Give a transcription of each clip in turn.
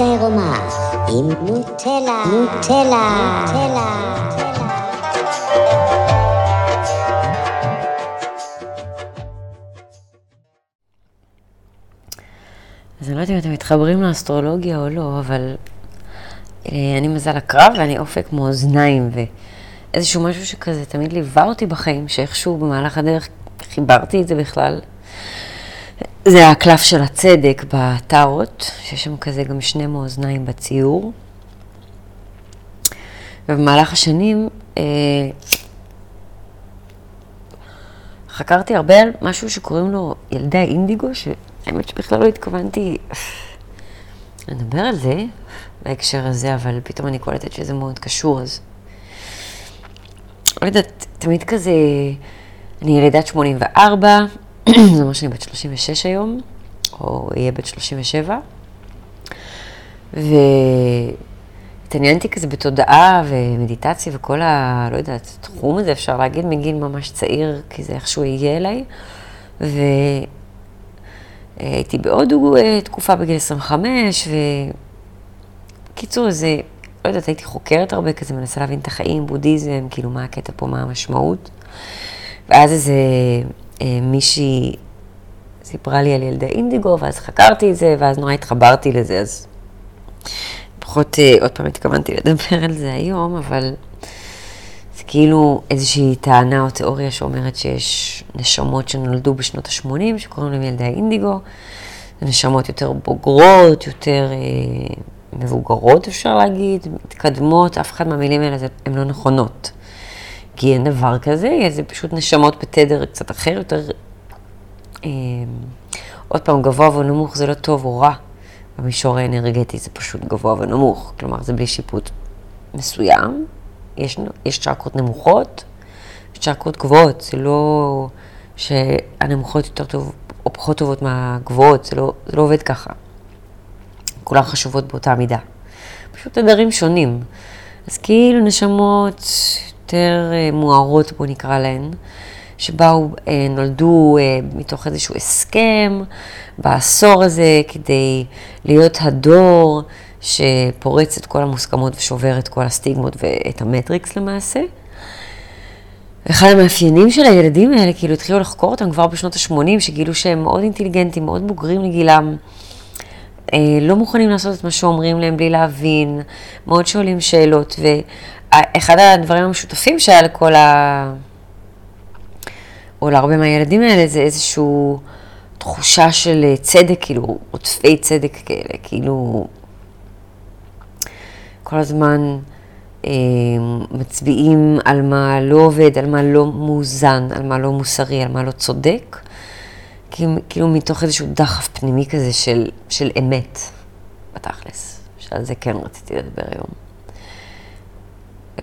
עירומה עם נוטלה, נוטלה, נוטלה. אז אני לא יודעת אם אתם מתחברים לאסטרולוגיה או לא, אבל אה, אני מזל הקרב ואני אופק מאוזניים, ואיזשהו משהו שכזה תמיד ליווה אותי בחיים, שאיכשהו במהלך הדרך חיברתי את זה בכלל. זה הקלף של הצדק בטארות, שיש שם כזה גם שני מאוזניים בציור. ובמהלך השנים אה, חקרתי הרבה על משהו שקוראים לו ילדי האינדיגו, שהאמת שבכלל לא התכוונתי לדבר על זה בהקשר הזה, אבל פתאום אני קולטת שזה מאוד קשור, אז... לא יודעת, תמיד כזה, אני ילידת 84, זה אומר שאני בת 36 היום, או אהיה בת 37, והתעניינתי כזה בתודעה ומדיטציה וכל ה... לא יודעת, תחום הזה, אפשר להגיד, מגיל ממש צעיר, כי זה איכשהו הגיע אליי, והייתי בהודו אה, תקופה בגיל 25, וקיצור, זה, לא יודעת, הייתי חוקרת הרבה כזה, מנסה להבין את החיים, בודהיזם, כאילו מה הקטע פה, מה המשמעות. ואז איזה מישהי סיפרה לי על ילדי אינדיגו, ואז חקרתי את זה, ואז נורא התחברתי לזה, אז פחות, אה, עוד פעם התכוונתי לדבר על זה היום, אבל זה כאילו איזושהי טענה או תיאוריה שאומרת שיש נשמות שנולדו בשנות ה-80, שקוראים להם ילדי האינדיגו, נשמות יותר בוגרות, יותר אה, מבוגרות, אפשר להגיד, מתקדמות, אף אחד מהמילים האלה הן לא נכונות. כי אין דבר כזה, זה פשוט נשמות בתדר קצת אחר, יותר... אה, עוד פעם, גבוה ונמוך זה לא טוב או רע. במישור האנרגטי זה פשוט גבוה ונמוך, כלומר זה בלי שיפוט מסוים. יש, יש צ'קרות נמוכות, יש צ'קרות גבוהות, זה לא שהנמוכות יותר טוב או פחות טובות מהגבוהות, זה לא, זה לא עובד ככה. כולן חשובות באותה מידה. פשוט תדרים שונים. אז כאילו נשמות יותר אה, מוארות, בואו נקרא להן, שבאו, אה, נולדו אה, מתוך איזשהו הסכם בעשור הזה כדי להיות הדור שפורץ את כל המוסכמות ושובר את כל הסטיגמות ואת המטריקס למעשה. אחד המאפיינים של הילדים האלה, כאילו התחילו לחקור אותם כבר בשנות ה-80, שגילו שהם מאוד אינטליגנטים, מאוד בוגרים לגילם, לא מוכנים לעשות את מה שאומרים להם בלי להבין, מאוד שואלים שאלות, אחד הדברים המשותפים שהיה לכל ה... או להרבה מהילדים האלה זה איזושהי תחושה של צדק, כאילו, עוטפי צדק כאלה, כאילו, כל הזמן אה, מצביעים על מה לא עובד, על מה לא מאוזן, על מה לא מוסרי, על מה לא צודק, כאילו מתוך איזשהו דחף פנימי כזה של, של אמת, בתכלס, שעל זה כן רציתי לדבר היום.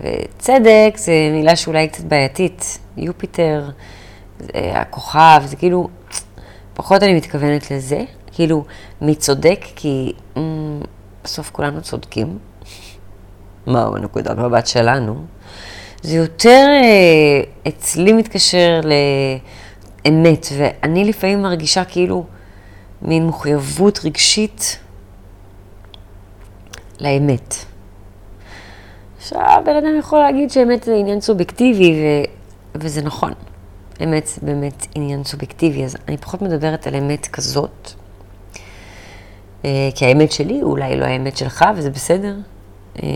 וצדק זה מילה שאולי קצת בעייתית. יופיטר, הכוכב, זה כאילו, פחות אני מתכוונת לזה. כאילו, מי צודק? כי mm, בסוף כולנו צודקים. מהו נקודת מבט שלנו? זה יותר אה, אצלי מתקשר לאמת, ואני לפעמים מרגישה כאילו מין מחויבות רגשית לאמת. עכשיו, בן אדם יכול להגיד שאמת זה עניין סובייקטיבי, ו... וזה נכון. אמת זה באמת עניין סובייקטיבי, אז אני פחות מדברת על אמת כזאת, אה, כי האמת שלי אולי לא האמת שלך, וזה בסדר. אה,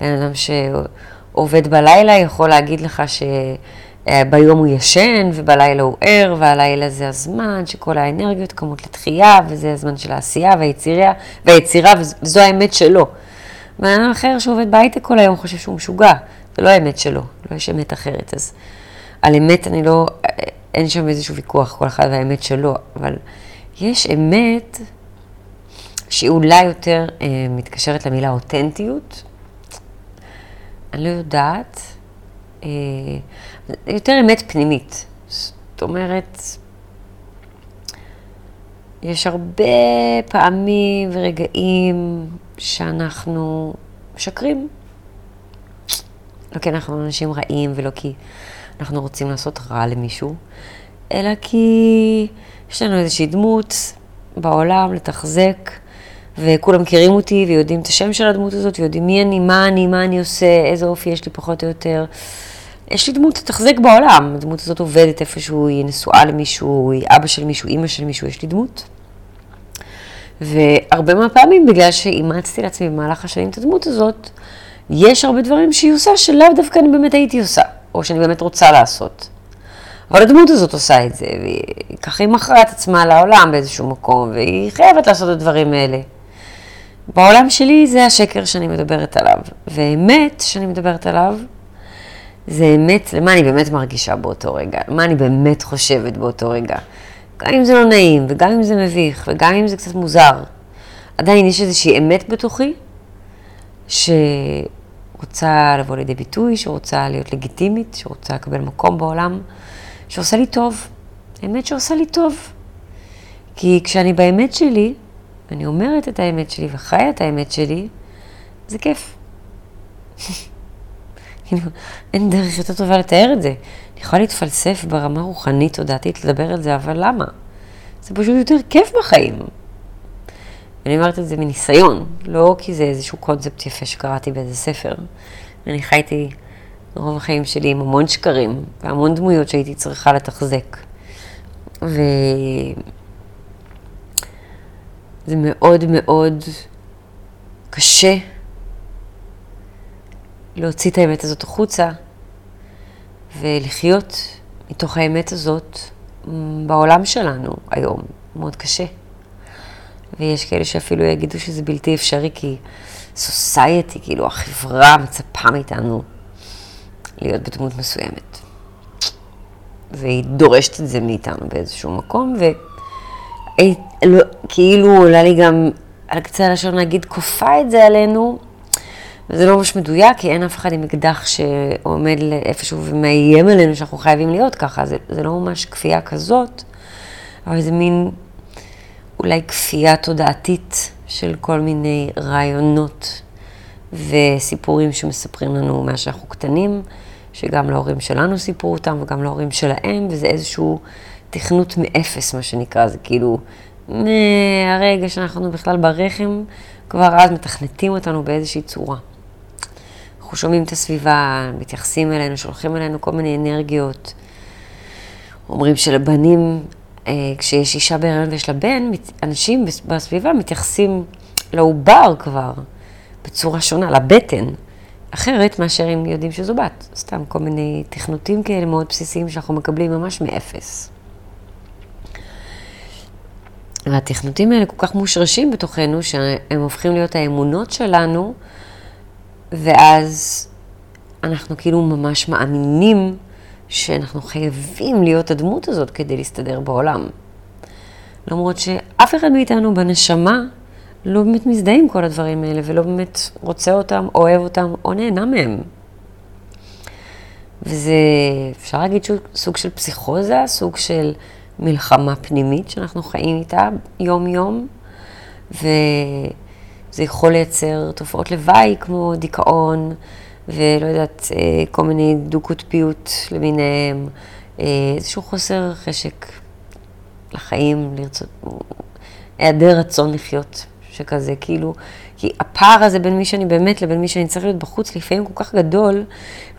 בן אדם שעובד בלילה יכול להגיד לך שביום הוא ישן, ובלילה הוא ער, והלילה זה הזמן שכל האנרגיות קמות לתחייה, וזה הזמן של העשייה והיצירה, והיצירה וזו האמת שלו. בן אדם אחר שעובד בהייטק כל היום חושב שהוא משוגע, זה לא האמת שלו, לא יש אמת אחרת. אז על אמת אני לא, אין שם איזשהו ויכוח, כל אחד והאמת שלו, אבל יש אמת שהיא אולי יותר אה, מתקשרת למילה אותנטיות. אני לא יודעת, אה, יותר אמת פנימית. זאת אומרת, יש הרבה פעמים ורגעים שאנחנו משקרים. לא כי אנחנו אנשים רעים ולא כי אנחנו רוצים לעשות רע למישהו, אלא כי יש לנו איזושהי דמות בעולם לתחזק, וכולם מכירים אותי ויודעים את השם של הדמות הזאת, ויודעים מי אני, מה אני, מה אני עושה, איזה אופי יש לי פחות או יותר. יש לי דמות לתחזק בעולם, הדמות הזאת עובדת איפשהו, היא נשואה למישהו, היא אבא של מישהו, אימא של מישהו, יש לי דמות. והרבה מהפעמים, בגלל שאימצתי לעצמי במהלך השנים את הדמות הזאת, יש הרבה דברים שהיא עושה שלאו דווקא אני באמת הייתי עושה, או שאני באמת רוצה לעשות. אבל הדמות הזאת עושה את זה, וככה היא מכרה את עצמה לעולם באיזשהו מקום, והיא חייבת לעשות את הדברים האלה. בעולם שלי זה השקר שאני מדברת עליו, והאמת שאני מדברת עליו, זה אמת למה אני באמת מרגישה באותו רגע, מה אני באמת חושבת באותו רגע. גם אם זה לא נעים, וגם אם זה מביך, וגם אם זה קצת מוזר, עדיין יש איזושהי אמת בתוכי, שרוצה לבוא לידי ביטוי, שרוצה להיות לגיטימית, שרוצה לקבל מקום בעולם, שעושה לי טוב. אמת שעושה לי טוב. כי כשאני באמת שלי, אני אומרת את האמת שלי וחיה את האמת שלי, זה כיף. כאילו, אין דרך יותר טובה לתאר את זה. אני יכולה להתפלסף ברמה רוחנית, תודעתית, לדבר על זה, אבל למה? זה פשוט יותר כיף בחיים. אני אומרת את זה מניסיון, לא כי זה איזשהו קונספט יפה שקראתי באיזה ספר. אני חייתי רוב החיים שלי עם המון שקרים והמון דמויות שהייתי צריכה לתחזק. וזה מאוד מאוד קשה להוציא את האמת הזאת החוצה ולחיות מתוך האמת הזאת בעולם שלנו היום. מאוד קשה. ויש כאלה שאפילו יגידו שזה בלתי אפשרי, כי סוסייטי, כאילו החברה מצפה מאיתנו להיות בדמות מסוימת. והיא דורשת את זה מאיתנו באיזשהו מקום, וכאילו עולה לי גם על קצה הלשון להגיד, כופה את זה עלינו, וזה לא ממש מדויק, כי אין אף אחד עם אקדח שעומד איפשהו ומאיים עלינו שאנחנו חייבים להיות ככה, זה, זה לא ממש כפייה כזאת, אבל זה מין אולי כפייה תודעתית של כל מיני רעיונות וסיפורים שמספרים לנו מאז שאנחנו קטנים, שגם להורים שלנו סיפרו אותם וגם להורים שלהם, וזה איזשהו תכנות מאפס, מה שנקרא, זה כאילו, מהרגע שאנחנו בכלל ברחם, כבר אז מתכנתים אותנו באיזושהי צורה. אנחנו שומעים את הסביבה, מתייחסים אלינו, שולחים אלינו כל מיני אנרגיות. אומרים שלבנים, אה, כשיש אישה בהיריון ויש לה בן, אנשים בסביבה מתייחסים לעובר כבר בצורה שונה, לבטן, אחרת מאשר אם יודעים שזו בת. סתם כל מיני תכנותים כאלה מאוד בסיסיים שאנחנו מקבלים ממש מאפס. והתכנותים האלה כל כך מושרשים בתוכנו, שהם הופכים להיות האמונות שלנו, ואז אנחנו כאילו ממש מאמינים שאנחנו חייבים להיות הדמות הזאת כדי להסתדר בעולם. למרות שאף אחד מאיתנו בנשמה לא באמת מזדהה עם כל הדברים האלה, ולא באמת רוצה אותם, אוהב אותם, או נהנה מהם. וזה, אפשר להגיד שהוא סוג של פסיכוזה, סוג של מלחמה פנימית שאנחנו חיים איתה יום-יום, וזה יכול לייצר תופעות לוואי כמו דיכאון, ולא יודעת, אה, כל מיני דו-קוטביות למיניהם, אה, איזשהו חוסר חשק לחיים, לרצות, היעדר רצון לחיות שכזה, כאילו, כי הפער הזה בין מי שאני באמת לבין מי שאני צריך להיות בחוץ, לפעמים כל כך גדול,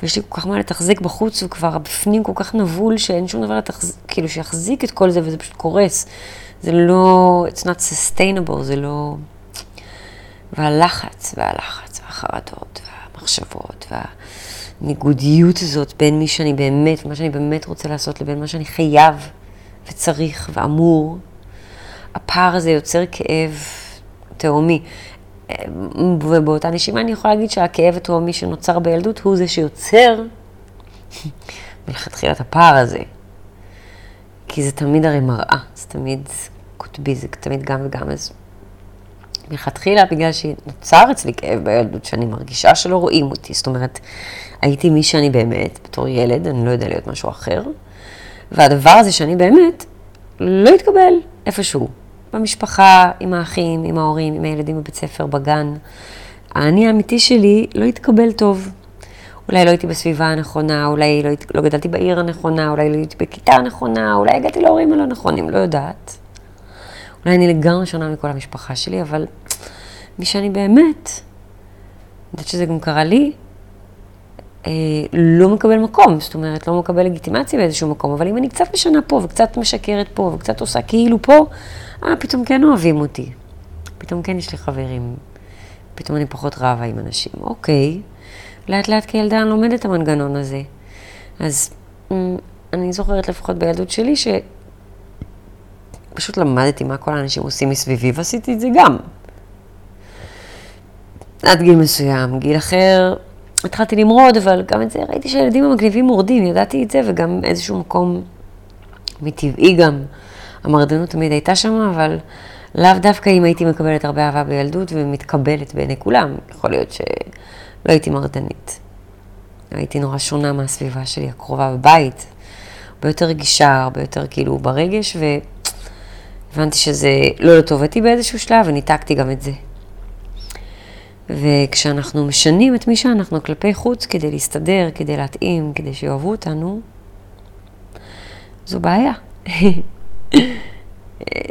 ויש לי כל כך מה לתחזק בחוץ, וכבר בפנים כל כך נבול, שאין שום דבר לתחזק, כאילו, שיחזיק את כל זה, וזה פשוט קורס. זה לא, it's not sustainable, זה לא... והלחץ, והלחץ, והחרדות, והמחשבות, והניגודיות הזאת בין מי שאני באמת, מה שאני באמת רוצה לעשות, לבין מה שאני חייב וצריך ואמור, הפער הזה יוצר כאב תהומי. ובאותה נשימה אני יכולה להגיד שהכאב התהומי שנוצר בילדות הוא זה שיוצר מלכתחילה את הפער הזה. כי זה תמיד הרי מראה, זה תמיד קוטבי, זה תמיד גם וגם. אז מלכתחילה, בגלל שנוצר אצלי כאב בילדות, שאני מרגישה שלא רואים אותי, זאת אומרת, הייתי מי שאני באמת, בתור ילד, אני לא יודע להיות משהו אחר, והדבר הזה שאני באמת, לא התקבל איפשהו. במשפחה, עם האחים, עם ההורים, עם הילדים בבית ספר, בגן. האני האמיתי שלי לא התקבל טוב. אולי לא הייתי בסביבה הנכונה, אולי לא, לא גדלתי בעיר הנכונה, אולי לא הייתי בכיתה הנכונה, אולי הגעתי להורים הלא נכונים, לא יודעת. אולי אני לגמרי שונה מכל המשפחה שלי, אבל מי שאני באמת, אני יודעת שזה גם קרה לי, אה, לא מקבל מקום, זאת אומרת, לא מקבל לגיטימציה באיזשהו מקום, אבל אם אני קצת משנה פה, וקצת משקרת פה, וקצת עושה כאילו פה, אה, פתאום כן אוהבים אותי. פתאום כן יש לי חברים. פתאום אני פחות רבה עם אנשים. אוקיי, לאט לאט כילדה אני לומדת את המנגנון הזה. אז אמ, אני זוכרת לפחות בילדות שלי, שפשוט למדתי מה כל האנשים עושים מסביבי, ועשיתי את זה גם. עד גיל מסוים, גיל אחר, התחלתי למרוד, אבל גם את זה ראיתי שהילדים המגניבים מורדים, ידעתי את זה, וגם איזשהו מקום מטבעי גם. המרדנות תמיד הייתה שם, אבל לאו דווקא אם הייתי מקבלת הרבה אהבה בילדות ומתקבלת בעיני כולם. יכול להיות שלא הייתי מרדנית. הייתי נורא שונה מהסביבה שלי הקרובה בבית. הרבה יותר רגישה, הרבה יותר כאילו ברגש, והבנתי שזה לא לטובתי באיזשהו שלב, וניתקתי גם את זה. וכשאנחנו משנים את מי שאנחנו כלפי חוץ כדי להסתדר, כדי להתאים, כדי שיאהבו אותנו, זו בעיה.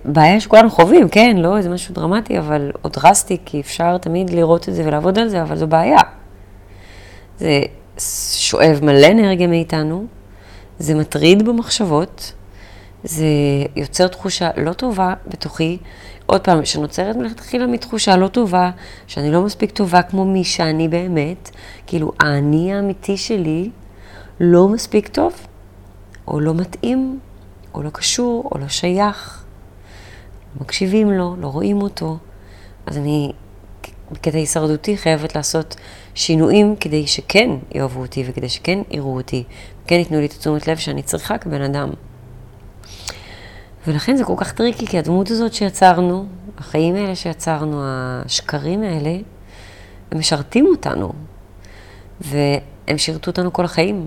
בעיה שכולנו חווים, כן, לא איזה משהו דרמטי, אבל, או דרסטי, כי אפשר תמיד לראות את זה ולעבוד על זה, אבל זו בעיה. זה שואב מלא אנרגיה מאיתנו, זה מטריד במחשבות, זה יוצר תחושה לא טובה בתוכי, עוד פעם, שנוצרת מלכתחילה מתחושה לא טובה, שאני לא מספיק טובה כמו מי שאני באמת, כאילו האני האמיתי שלי לא מספיק טוב, או לא מתאים, או לא קשור, או לא שייך. מקשיבים לו, לא רואים אותו. אז אני, בקטע הישרדותי, חייבת לעשות שינויים כדי שכן יאהבו אותי וכדי שכן יראו אותי, כן ייתנו לי את התשומת לב שאני צריכה כבן אדם. ולכן זה כל כך טריקי, כי הדמות הזאת שיצרנו, החיים האלה שיצרנו, השקרים האלה, הם משרתים אותנו, והם שירתו אותנו כל החיים.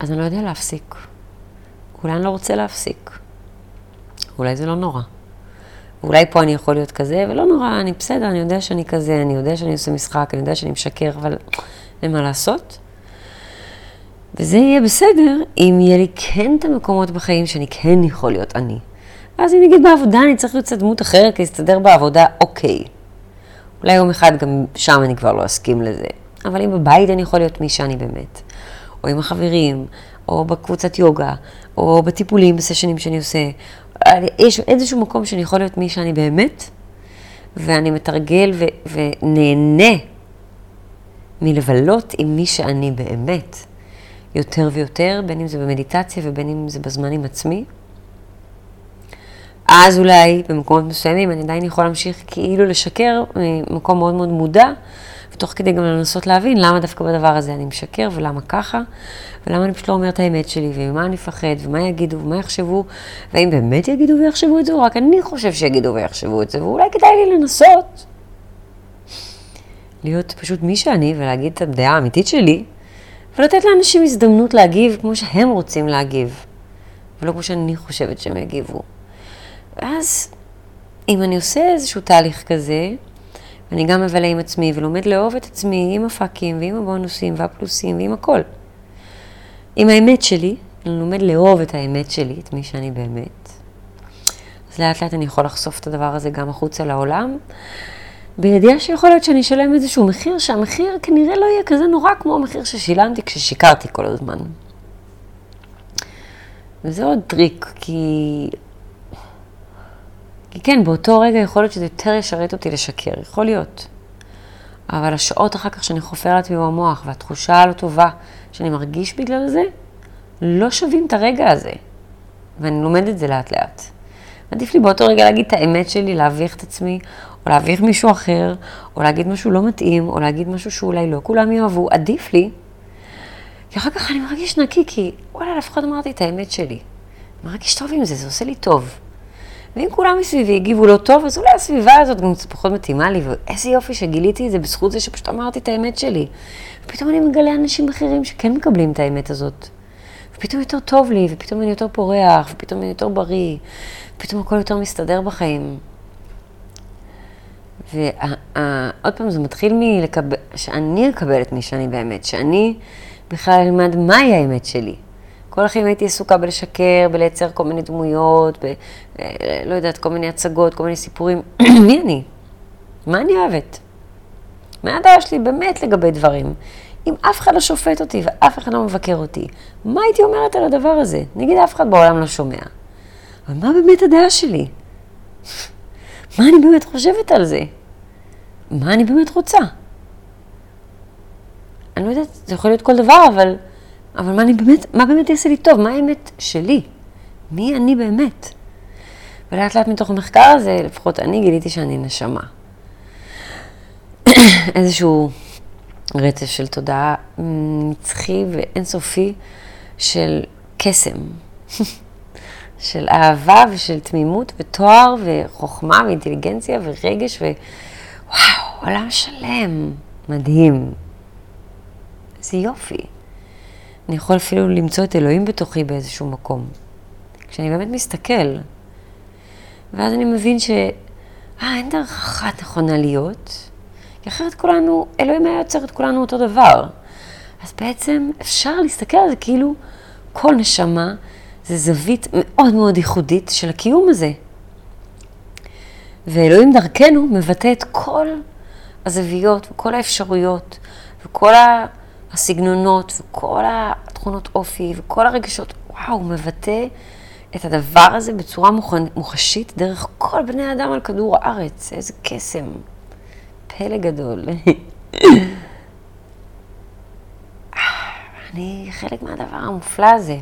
אז אני לא יודע להפסיק. אולי אני לא רוצה להפסיק. אולי זה לא נורא. אולי פה אני יכול להיות כזה, ולא נורא, אני בסדר, אני יודע שאני כזה, אני יודע שאני עושה משחק, אני יודע שאני משקר, אבל אין מה לעשות. וזה יהיה בסדר אם יהיה לי כן את המקומות בחיים שאני כן יכול להיות אני. ואז אם נגיד בעבודה אני צריך להיות קצת דמות אחרת, להסתדר בעבודה, אוקיי. אולי יום אחד גם שם אני כבר לא אסכים לזה. אבל אם בבית אני יכול להיות מי שאני באמת. או עם החברים, או בקבוצת יוגה, או בטיפולים, בסשנים שאני עושה. יש איזשהו מקום שאני יכול להיות מי שאני באמת, ואני מתרגל ו- ונהנה מלבלות עם מי שאני באמת. יותר ויותר, בין אם זה במדיטציה ובין אם זה בזמן עם עצמי. אז אולי במקומות מסוימים אני עדיין יכול להמשיך כאילו לשקר ממקום מאוד מאוד מודע, ותוך כדי גם לנסות להבין למה דווקא בדבר הזה אני משקר ולמה ככה, ולמה אני פשוט לא אומר את האמת שלי, וממה אני אפחד, ומה יגידו, ומה יחשבו, והאם באמת יגידו ויחשבו את זה, או רק אני חושב שיגידו ויחשבו את זה, ואולי כדאי לי לנסות. להיות פשוט מי שאני ולהגיד את הדעה האמיתית שלי, ולתת לאנשים הזדמנות להגיב כמו שהם רוצים להגיב, ולא כמו שאני חושבת שהם יגיבו. ואז, אם אני עושה איזשהו תהליך כזה, ואני גם מבלה עם עצמי ולומד לאהוב את עצמי עם הפאקים ועם הבונוסים והפלוסים ועם הכל. עם האמת שלי, אני לומד לאהוב את האמת שלי, את מי שאני באמת. אז לאט לאט אני יכול לחשוף את הדבר הזה גם החוצה לעולם, בידיעה שיכול להיות שאני אשלם איזשהו מחיר, שהמחיר כנראה לא יהיה כזה נורא כמו המחיר ששילמתי כששיקרתי כל הזמן. וזה עוד טריק, כי... כי כן, באותו רגע יכול להיות שזה יותר ישרת אותי לשקר, יכול להיות. אבל השעות אחר כך שאני חופר לעצמי במוח, והתחושה הלא טובה שאני מרגיש בגלל זה, לא שווים את הרגע הזה. ואני לומדת את זה לאט לאט. עדיף לי באותו רגע להגיד את האמת שלי, להביך את עצמי, או להביך מישהו אחר, או להגיד משהו לא מתאים, או להגיד משהו שאולי לא כולם יאהבו, עדיף לי. כי אחר כך אני מרגיש נקי, כי וואלה, לפחות אמרתי את האמת שלי. אני מרגיש טוב עם זה, זה עושה לי טוב. ואם כולם מסביבי הגיבו לא טוב, אז אולי הסביבה הזאת גם קצת פחות מתאימה לי, ואיזה יופי שגיליתי את זה בזכות זה שפשוט אמרתי את האמת שלי. ופתאום אני מגלה אנשים אחרים שכן מקבלים את האמת הזאת. ופתאום יותר טוב לי, ופתאום אני יותר פורח, ופתאום אני יותר בריא, ופתאום הכל יותר מסתדר בחיים. ועוד פעם, זה מתחיל מלקבל, שאני אקבל את מי שאני באמת, שאני בכלל אלמד מהי האמת שלי. כל החיים הייתי עסוקה בלשקר, בלייצר כל מיני דמויות, ב... אה, לא יודעת, כל מיני הצגות, כל מיני סיפורים. מי אני? מה אני אוהבת? מה הדעה שלי באמת לגבי דברים? אם אף אחד לא שופט אותי ואף אחד לא מבקר אותי, מה הייתי אומרת על הדבר הזה? נגיד אף אחד בעולם לא שומע. אבל מה באמת הדעה שלי? מה אני באמת חושבת על זה? מה אני באמת רוצה? אני לא יודעת, זה יכול להיות כל דבר, אבל, אבל מה, אני באמת, מה באמת יעשה לי טוב? מה האמת שלי? מי אני באמת? ולאט לאט מתוך המחקר הזה, לפחות אני גיליתי שאני נשמה. איזשהו רצף של תודעה נצחי ואינסופי של קסם, של אהבה ושל תמימות ותואר וחוכמה ואינטליגנציה ורגש ווואו, עולם שלם, מדהים. איזה יופי. אני יכול אפילו למצוא את אלוהים בתוכי באיזשהו מקום. כשאני באמת מסתכל, ואז אני מבין ש... אה, אין דרך אחת נכונה להיות, כי אחרת כולנו, אלוהים היה יוצר את כולנו אותו דבר. אז בעצם אפשר להסתכל על זה כאילו כל נשמה זה זווית מאוד מאוד ייחודית של הקיום הזה. ואלוהים דרכנו מבטא את כל הזוויות וכל האפשרויות וכל הסגנונות וכל התכונות אופי וכל הרגשות. וואו, הוא מבטא את הדבר הזה בצורה מוחשית דרך כל בני האדם על כדור הארץ. איזה קסם. פלא גדול. אני חלק מהדבר המופלא הזה.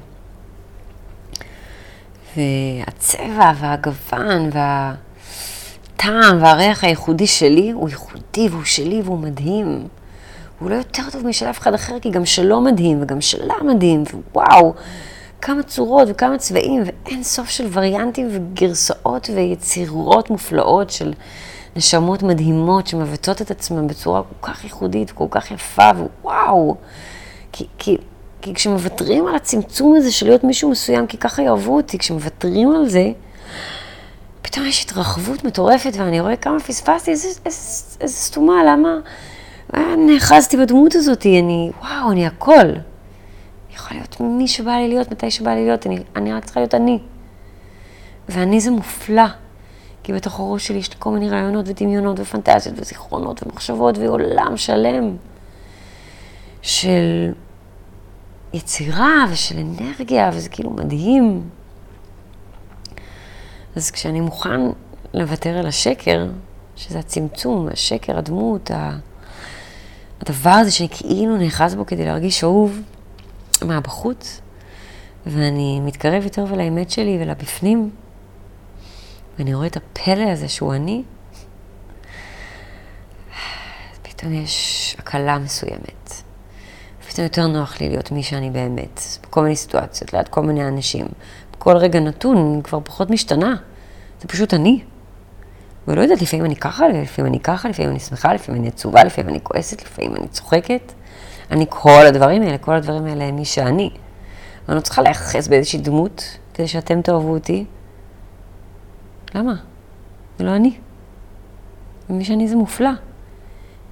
והצבע והגוון והטעם והריח הייחודי שלי הוא ייחודי והוא שלי והוא מדהים. הוא לא יותר טוב משל אף אחד אחר, כי גם שלו מדהים וגם שלה מדהים, ווואו, כמה צורות וכמה צבעים ואין סוף של וריאנטים וגרסאות ויצירות מופלאות של נשמות מדהימות שמבטאות את עצמן בצורה כל כך ייחודית, כל כך יפה, ווואו. כי, כי, כי כשמוותרים על הצמצום הזה של להיות מישהו מסוים, כי ככה יאהבו אותי, כשמוותרים על זה, פתאום יש התרחבות מטורפת, ואני רואה כמה פספסתי, איזה, איזה, איזה סתומה, למה נאחזתי בדמות הזאת, אני, וואו, אני הכל. אני יכולה להיות מי שבא לי להיות, מתי שבא לי להיות, אני, אני רק צריכה להיות אני. ואני זה מופלא. כי בתוך הראש שלי יש לי כל מיני רעיונות ודמיונות ופנטזיות וזיכרונות ומחשבות ועולם שלם של יצירה ושל אנרגיה, וזה כאילו מדהים. אז כשאני מוכן לוותר על השקר, שזה הצמצום, השקר, הדמות, הדבר הזה שאני כאילו נאחז בו כדי להרגיש אהוב מהבחוץ, ואני מתקרב יותר ולאמת שלי ולבפנים, ואני רואה את הפלא הזה שהוא אני, פתאום יש הקלה מסוימת. פתאום יותר נוח לי להיות מי שאני באמת, בכל מיני סיטואציות, ליד כל מיני אנשים. בכל רגע נתון כבר פחות משתנה, זה פשוט אני. ולא יודעת, לפעמים אני ככה, לפעמים אני ככה, לפעמים אני שמחה, לפעמים אני עצובה, לפעמים אני כועסת, לפעמים אני צוחקת. אני כל הדברים האלה, כל הדברים האלה הם מי שאני. אני לא צריכה להיחס באיזושהי דמות כדי שאתם תאהבו אותי. למה? זה לא אני. ומי שאני זה מופלא.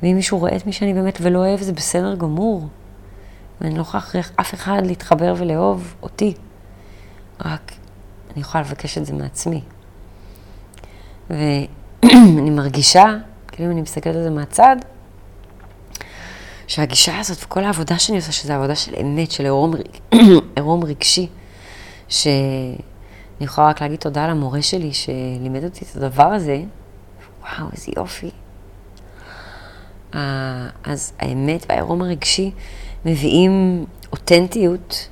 ואם מישהו רואה את מי שאני באמת ולא אוהב, זה בסדר גמור. ואני לא יכולה להכריח אף אחד להתחבר ולאהוב אותי. רק אני יכולה לבקש את זה מעצמי. ואני מרגישה, כאילו אם אני מסתכלת על זה מהצד, שהגישה הזאת וכל העבודה שאני עושה, שזו עבודה של אמת, של עירום, עירום רגשי, שאני יכולה רק להגיד תודה למורה שלי שלימד אותי את הדבר הזה, וואו, איזה יופי. אז האמת והעירום הרגשי מביאים אותנטיות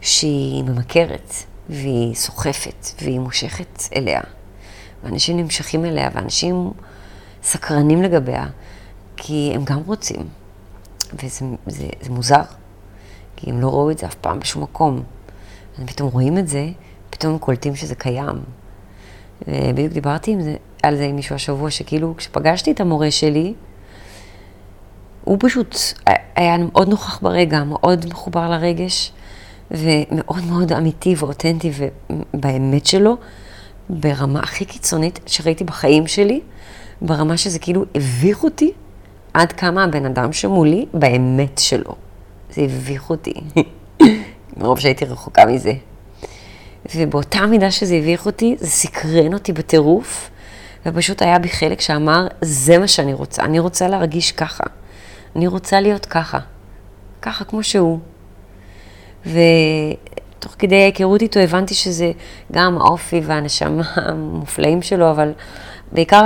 שהיא ממכרת, והיא סוחפת, והיא מושכת אליה. ואנשים נמשכים אליה, ואנשים סקרנים לגביה, כי הם גם רוצים. וזה זה, זה מוזר, כי הם לא ראו את זה אף פעם בשום מקום. הם פתאום רואים את זה, פתאום קולטים שזה קיים. ובדיוק דיברתי עם זה, על זה עם מישהו השבוע, שכאילו כשפגשתי את המורה שלי, הוא פשוט היה מאוד נוכח ברגע, מאוד מחובר לרגש, ומאוד מאוד אמיתי ואותנטי באמת שלו, ברמה הכי קיצונית שראיתי בחיים שלי, ברמה שזה כאילו הביך אותי עד כמה הבן אדם שמולי באמת שלו. זה הביך אותי. מרוב שהייתי רחוקה מזה. ובאותה מידה שזה הביך אותי, זה סקרן אותי בטירוף, ופשוט היה בי חלק שאמר, זה מה שאני רוצה, אני רוצה להרגיש ככה. אני רוצה להיות ככה. ככה כמו שהוא. ותוך כדי ההיכרות איתו הבנתי שזה גם האופי והנשמה המופלאים שלו, אבל בעיקר,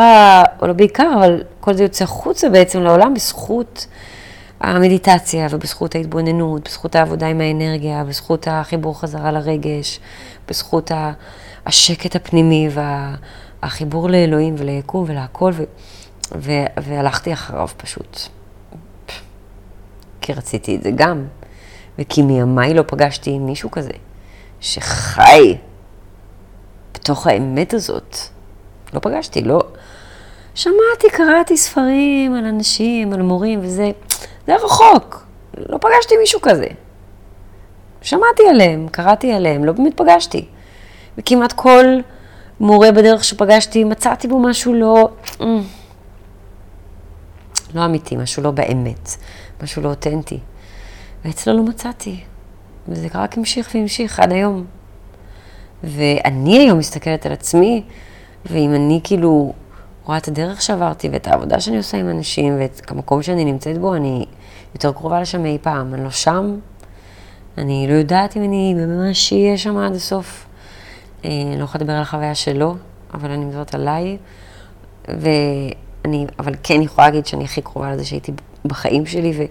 או לא בעיקר, אבל כל זה יוצא החוצה בעצם לעולם בזכות המדיטציה ובזכות ההתבוננות, בזכות העבודה עם האנרגיה, בזכות החיבור חזרה לרגש, בזכות השקט הפנימי והחיבור לאלוהים וליקום ולהכל, ו, ו, והלכתי אחריו פשוט. כי רציתי את זה גם, וכי מימיי לא פגשתי מישהו כזה, שחי בתוך האמת הזאת. לא פגשתי, לא... שמעתי, קראתי ספרים על אנשים, על מורים וזה, זה רחוק. לא פגשתי מישהו כזה. שמעתי עליהם, קראתי עליהם, לא באמת פגשתי. וכמעט כל מורה בדרך שפגשתי, מצאתי בו משהו לא... לא אמיתי, משהו לא באמת, משהו לא אותנטי. ואצלו לא מצאתי. וזה רק המשיך והמשיך עד היום. ואני היום מסתכלת על עצמי, ואם אני כאילו רואה את הדרך שעברתי ואת העבודה שאני עושה עם אנשים ואת המקום שאני נמצאת בו, אני יותר קרובה לשם מאי פעם. אני לא שם, אני לא יודעת אם אני ממש אהיה שם עד הסוף. אה, אני לא יכולה לדבר על החוויה שלו, אבל אני מדברת עליי. ואני, אבל כן יכולה להגיד שאני הכי קרובה לזה שהייתי בחיים שלי, ו,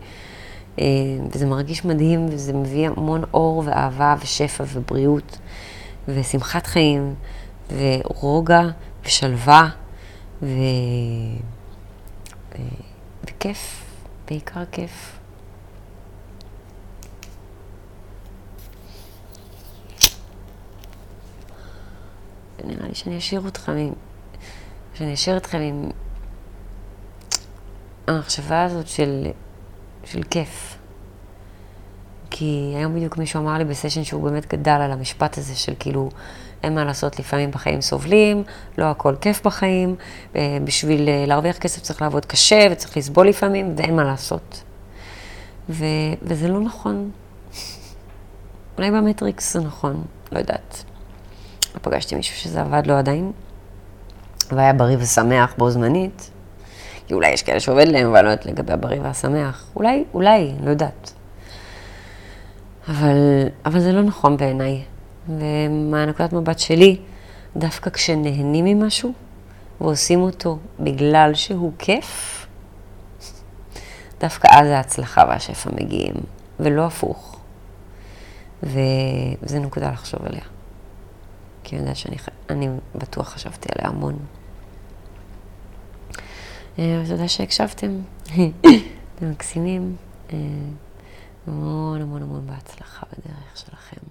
אה, וזה מרגיש מדהים, וזה מביא המון אור ואהבה ושפע ובריאות ושמחת חיים ורוגע ושלווה ו... ו... וכיף, בעיקר כיף. נראה לי שאני אשאיר אתכם עם... שאני אשאיר אתכם עם המחשבה הזאת של, של כיף. כי היום בדיוק מישהו אמר לי בסשן שהוא באמת גדל על המשפט הזה של כאילו, אין מה לעשות, לפעמים בחיים סובלים, לא הכל כיף בחיים, אה, בשביל אה, להרוויח כסף צריך לעבוד קשה וצריך לסבול לפעמים, ואין מה לעשות. ו... וזה לא נכון. אולי במטריקס זה נכון, לא יודעת. פגשתי מישהו שזה עבד לו עדיין, והיה בריא ושמח בו זמנית. כי אולי יש כאלה שעובד להם, אבל לא יודעת לגבי הבריא והשמח. אולי, אולי, לא יודעת. אבל, אבל זה לא נכון בעיניי. ומהנקודת מבט שלי, דווקא כשנהנים ממשהו ועושים אותו בגלל שהוא כיף, דווקא אז ההצלחה והשפע מגיעים, ולא הפוך. וזו נקודה לחשוב עליה. כי אני יודעת שאני אני בטוח חשבתי עליה המון. אה, תודה שהקשבתם, אתם מקסימים. אה, המון המון המון בהצלחה בדרך שלכם.